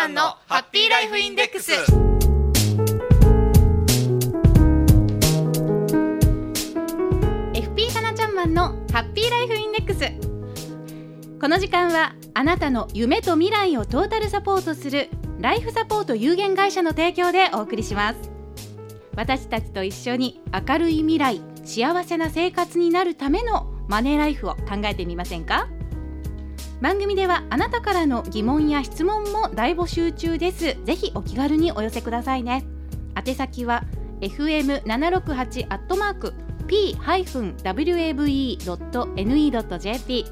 マンのハッピーライフインデックス。FP かなちゃんマンのハッピーライフインデックス。この時間はあなたの夢と未来をトータルサポートするライフサポート有限会社の提供でお送りします。私たちと一緒に明るい未来幸せな生活になるためのマネーライフを考えてみませんか？番組ではあなたからの疑問や質問も大募集中です。ぜひお気軽にお寄せくださいね。宛先は fm768 アットマーク p-wave.ne.jp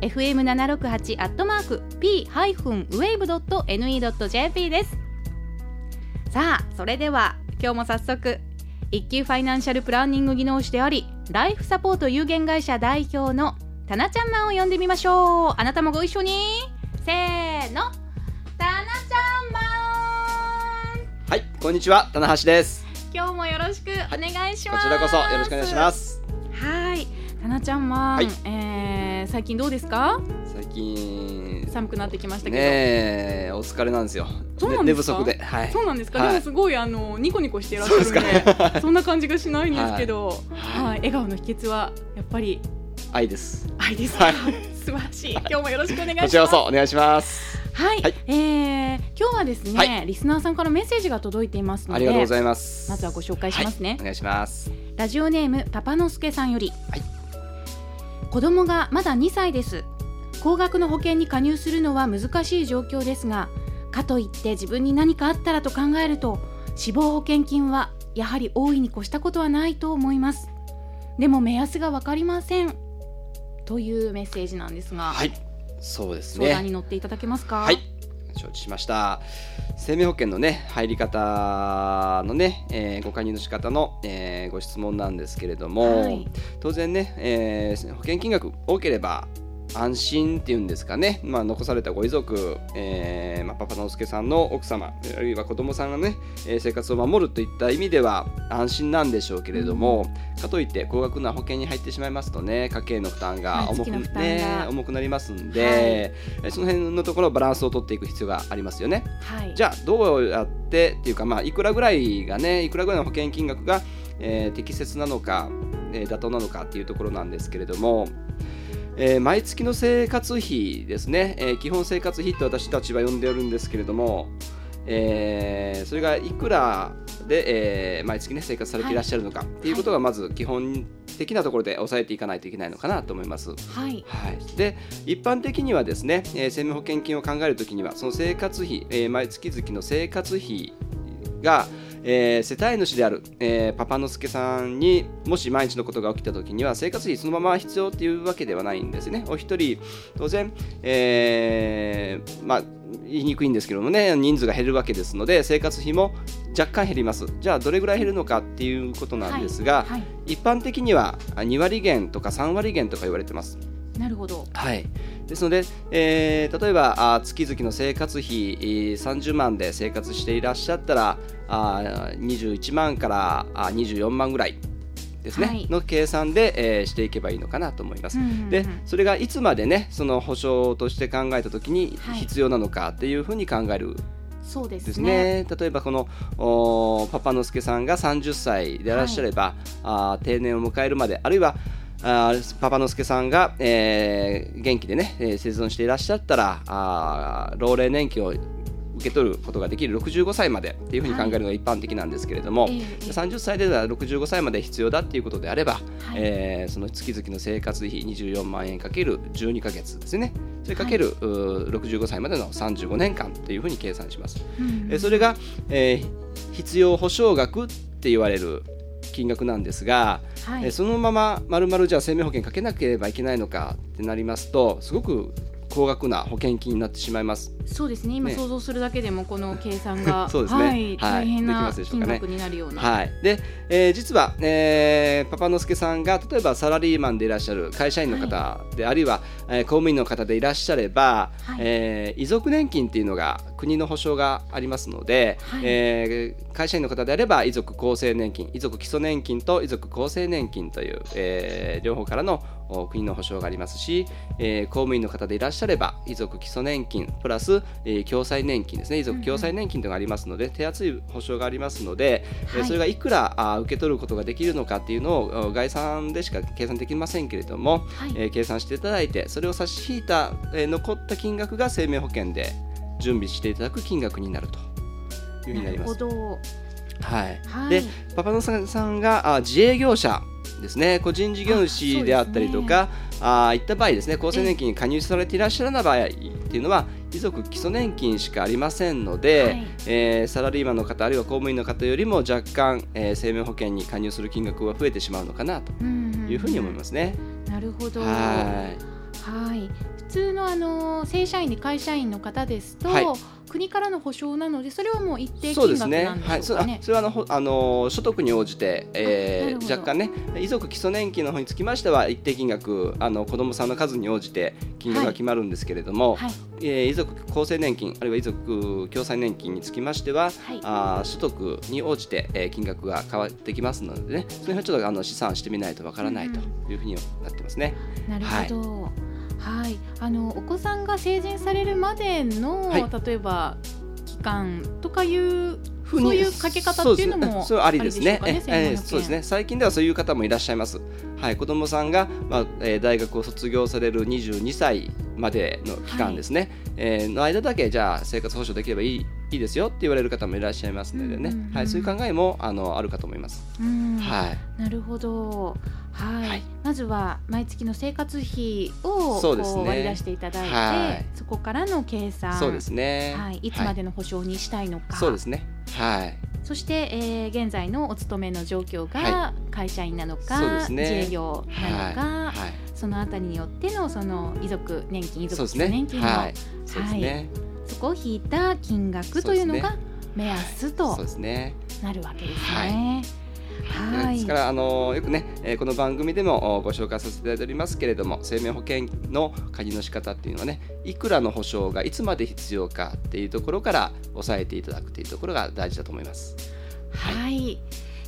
fm768 アットマーク p-wave.ne.jp です。さあそれでは今日も早速一級ファイナンシャルプランニング技能士でありライフサポート有限会社代表のタナちゃんマンを呼んでみましょう。あなたもご一緒に。せーの。タナちゃんマンはい、こんにちは、棚橋です。今日もよろしくお願いしこます、ちらこそよろしくお願いします。はい。タナちゃんマン、はい。えー最近どうですか？最近寒くなってきましたけど、ねえお疲れなんですよ。そうなんですか？ね寝不足で、はい。そうなんですか、はい。でもすごいあのニコニコしていらっしゃるんでそんな感じがしないんですけど、はい。はい。笑顔の秘訣はやっぱり愛です。愛ですか、はい。素晴らしい。今日もよろしくお願いします。こちらこそお願いします。はい、はいえー今日はですね、はい。リスナーさんからメッセージが届いていますのでありがとうございます。まずはご紹介しますね、お願いします。ラジオネームパパのすけさんより、はい。子供がまだ2歳です。高額の保険に加入するのは難しい状況ですがかといって自分に何かあったらと考えると死亡保険金はやはり大いに越したことはないと思います。でも目安が分かりませんというメッセージなんですが、はい、そうです相談にね。乗っていただけますか？はい、承知しました。生命保険のね入り方のね、えーご加入の仕方の、えーご質問なんですけれども、はい当然ね、えー保険金額多ければ安心っていうんですかね、まあ、残されたご遺族、えーまあ、パパのすけさんの奥様あるいは子供さんがね、えー生活を守るといった意味では安心なんでしょうけれども、かといって高額な保険に入ってしまいますとね家計の負担が重く,、ね、重くなりますんで、はい。えーその辺のところバランスを取っていく必要がありますよね。はい。じゃあどうやってっていうか、まあ、いくらぐらいがねいくらぐらいの保険金額が、えー適切なのか、えー妥当なのかっていうところなんですけれども、えー毎月の生活費ですね、えー基本生活費って私たちは呼んでおるんですけれども、えーそれがいくらで、えー毎月ね生活されていらっしゃるのかっていうことがまず基本的なところで押さえていかないといけないのかなと思います。はい。はい、で一般的にはですね、えー生命保険金を考えるときにはその生活費、えー毎月々の生活費が、えー世帯主である、えーパパのすけさんにもし毎日のことが起きたときには生活費そのまま必要っていうわけではないんですね。お一人当然、えーまあ言いにくいんですけどもね人数が減るわけですので生活費も若干減りますじゃあどれぐらい減るのかっていうことなんですが、はい一般的にはあ2割減とか3割減とか言われてます。なるほどはい、ですので、えー例えばあ月々の生活費えー30万で生活していらっしゃったらあ21万からあ24万ぐらいですね、はい。の計算で、えーしていけばいいのかなと思います。うんうんうん。でそれがいつまでねその保証として考えた時にはい。必要なのかっていうふうに考えるそうですね。ね。例えばこのおパパのすけさんが30歳でいらっしゃれば、あー定年を迎えるまであるいはあーパパのすけさんが、えー元気でね、えー生存していらっしゃったらあー老齢年金を受け取ることができる65歳までっていうふうに考えるのが一般的なんですけれども、ええ30歳では65歳まで必要だっていうことであれば、はい。えーその月々の生活費24万円かける12ヶ月ですね。それかける、うー65歳までの35年間というふうに計算します。うんうん。えーそれが、えー必要保証額って言われる金額なんですが、はい。えーそのまままるまるじゃあ生命保険かけなければいけないのかってなりますとすごく高額な保険金になってしまいます。そうですね。今ね。想像するだけでもこの計算が そうですね。はい、はい。大変な金額になるような、はい、で、えー実は、えーパパのすけさんが例えばサラリーマンでいらっしゃる会社員の方で、あるいは、えー公務員の方でいらっしゃれば、はい。えー遺族年金っていうのが国の保障がありますので、はい。えー会社員の方であれば遺族厚生年金遺族基礎年金と遺族厚生年金という、えー両方からのお国の保障がありますし、えー公務員の方でいらっしゃれば遺族基礎年金プラス、えー共済年金ですね。遺族共済年金というのがありますので、手厚い保障がありますので、えーはい。それがいくらあー受け取ることができるのかっていうのをお概算でしか計算できませんけれども、はい。えー計算していただいてそれを差し引いた、えー残った金額が生命保険で準備していただく金額になるというふうになります。るほど。はい。はい。でパパノさんさんがあ自営業者ですね。個人事業主であったりとかあ,、いった場合ですね厚生年金に加入されていらっしゃらない場合っていうのは遺族基礎年金しかありませんので、はい。えーサラリーマンの方あるいは公務員の方よりも若干、えー生命保険に加入する金額が増えてしまうのかなというふうに思いますね。なるほど。はい。はい。普通のあの正社員で会社員の方ですと、はい国からの保証なのでそれはもう一定。金額なんはい、そあでしょうかね。それはあのほあの所得に応じて、えー若干ね遺族基礎年金の方につきましては一定金額あの子どもさんの数に応じて金額が決まるんですけれども、はいえー遺族厚生年金あるいは遺族共済年金につきましては、はいあー所得に応じて、えー金額が変わってきますのでねその辺はちょっとあの試算してみないとわからないというふうになってますね。なるほど。はい、あのお子さんが成人されるまでの、はい。例えば期間とかいうふうにそういうかけ方っていうのもそうありですね。そうですね。最近ではそういう方もいらっしゃいます。はい。子供さんが、まあえー大学を卒業される22歳までの期間ですね、えーの間だけじゃあ生活保障できればいいいいですよって言われる方もいらっしゃいますのでね、はい、そういう考えもあのあるかと思います、うん。はい。なるほど。はい、はい。まずは毎月の生活費をそうですね。こう割り出していただいて、はい。そこからの計算、そうですね。はい、い。つまでの保証にしたいのか、そうですね。はい。そして、えー現在のお勤めの状況がは会社員なのか、そうですね。自営業なのか、はい、はい。そのあたりによってのその遺族年金遺族年金の、はい。そね、そこを引いた金額というのが目安とそうですね。なるわけですね。はい、ですからあのよくね、えーこの番組でもおご紹介させていただいておりますけれども生命保険の加入の仕方っていうのはねいくらの保証がいつまで必要かっていうところから押さえていただくというところが大事だと思います。はい、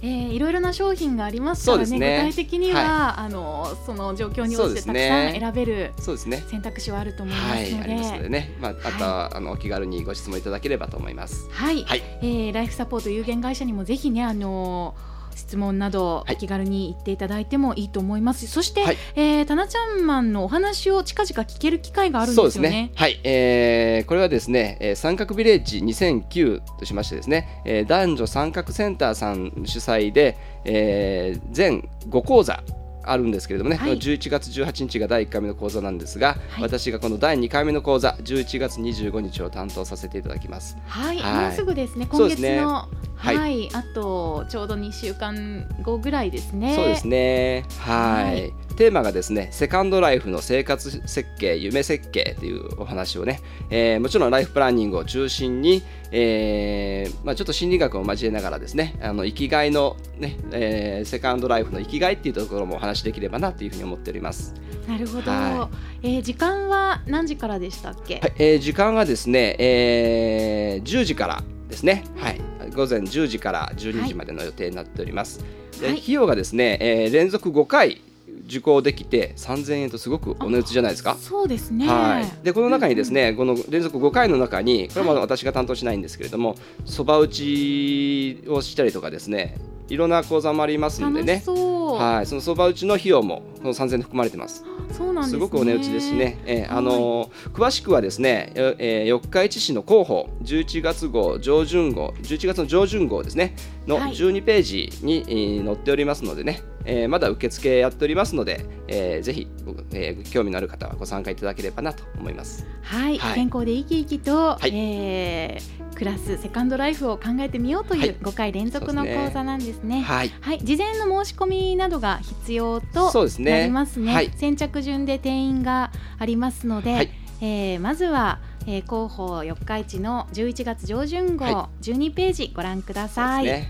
えーいろいろな商品がありますからねね。具体的には、あのその状況に応じてたくさん選べるそうですね。選択肢はあると思いまはい、すので、ありますのでね、まあ、あとは、あのお気軽にご質問いただければと思います。はい、はい、えーライフサポート有限会社にもぜひねあの質問など気軽に言っていただいてもいいと思います、そして、はいえータナちゃんマンのお話を近々聞ける機会があるんでよね。ね。はい、えーこれはですね、えー三角ビレッジ2009としましてですね、えー男女三角センターさん主催で、えー全5講座あるんですけれどもね、はい11月18日が第1回目の講座なんですが、はい私がこの第2回目の講座11月25日を担当させていただきます。はい、はいもうすぐですね。今月のはいはい、あとちょうど2週間後ぐらいですね。そうですね。はい。はいテーマがですね、セカンドライフの生活設計、夢設計というお話をね、えーもちろんライフプランニングを中心に、えーまあ、ちょっと心理学を交えながらですね、あの生きがいの、ねえーセカンドライフの生きがいっていうところもお話しできればなというふうに思っております。なるほど。はえー時間は何時からでしたっけ？はい、えー時間がですね、えー10時からですね、はい、午前10時から12時までの予定になっております。ではい費用がですね、えー連続5回受講できて3000円とすごくお値打ちじゃないですか？そうですね。はい、でこの中にですね、この連続5回の中にこれはまだ私が担当しないんですけれどもそば打ちをしたりとかですねいろんな講座もありますんでね。はい、そのそば打ちの費用もこの3000円で含まれてます。そうなんですね。すごくお値打ちですね。えーはいあのー詳しくはですね、ええー四日市市の広報11月号上旬号11月の上旬号ですねのはい12ページに、えー載っておりますのでね、えーまだ受付やっておりますので、えーぜひ、えー興味のある方はご参加いただければなと思います。はい、はい。健康で生き生きと、はい。えークラスセカンドライフを考えてみようとはい。いう5回連続の講座なんですね。はい、はい、事前の申し込みなどが必要とそうですね。なりますね。はい。先着順で定員がありますので、はい。えーまずは、えー広報四日市の11月上旬号、は12ページご覧ください。はい、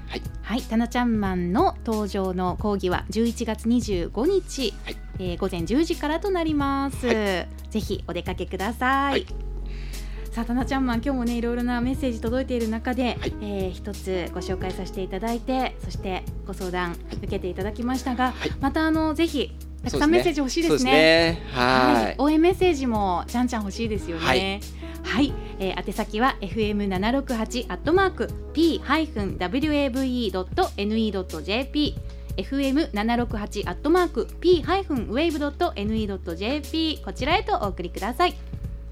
はい、タナちゃんマンの登場の講義は11月25日、はい。えー午前10時からとなります。はぜひお出かけください。はい。さあたなちゃんマン今日もねいろいろなメッセージ届いている中で、はい。えー一つご紹介させていただいてそしてご相談受けていただきましたが、はい。またあのぜひたくさんメッセージ欲しいですね。そうですね。はい。応援メッセージもちゃんちゃん欲しいですよね。ははい、えー宛先は FM 七六八アットマーク P ハイフン WAVE ドット NE ドット JP FM 七六八アットマーク P ハイフン Wave ドット NE ドット JP こちらへとお送りください。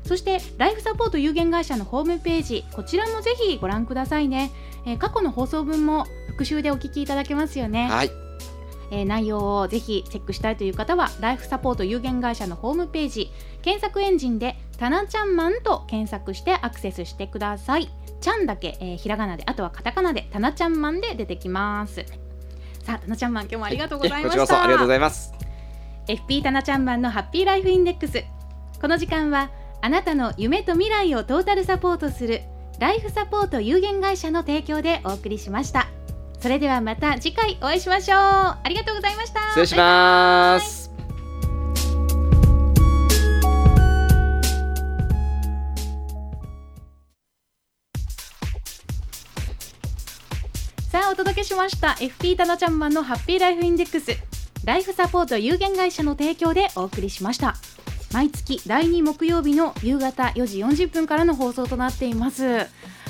そしてライフサポート有限会社のホームページこちらもぜひご覧くださいね、えー過去の放送分も復習でお聞きいただけますよね、はい。えー内容をぜひチェックしたいという方はライフサポート有限会社のホームページ検索エンジンで「たなちゃんマン」と検索してアクセスしてください。ちゃんだけ、えーひらがなであとはカタカナで「たなちゃんマン」で出てきます。さあたなちゃんマン今日もありがとうございました、えこちらこそありがとうございます。FP タナちゃんマンのハッピーライフインデックス。この時間はあなたの夢と未来をトータルサポートするライフサポート有限会社の提供でお送りしましたそれではまた次回お会いしましょう。ありがとうございました。失礼します。さあお届けしました。FP タナちゃんマンのハッピーライフインデックス。ライフサポート有限会社の提供でお送りしました。毎月第2木曜日の夕方4時40分からの放送となっています、え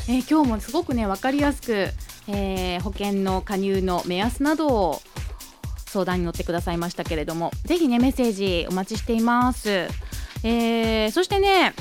ー今日もすごくね分かりやすく、えー保険の加入の目安などを相談に乗ってくださいましたけれどもぜひねメッセージお待ちしています、えーそしてね